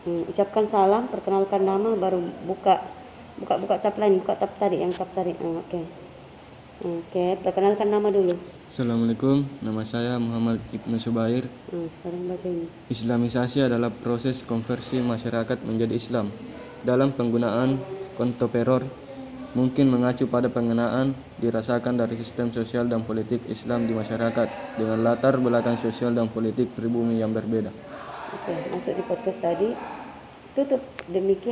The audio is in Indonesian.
Hmm, ucapkan salam, perkenalkan nama, baru buka buka buka tab lain, buka tab tadi yang tab tadi. Hmm, Oke. Oke, perkenalkan nama dulu. Assalamualaikum, nama saya Muhammad Ibnu Subair. Hmm, sekarang baca ini. Islamisasi adalah proses konversi masyarakat menjadi Islam. Dalam penggunaan kontemporer, mungkin mengacu pada pengenaan dirasakan dari sistem sosial dan politik Islam di masyarakat dengan latar belakang sosial dan politik pribumi yang berbeda. Oke, masuk di podcast tadi. Tutup demikian.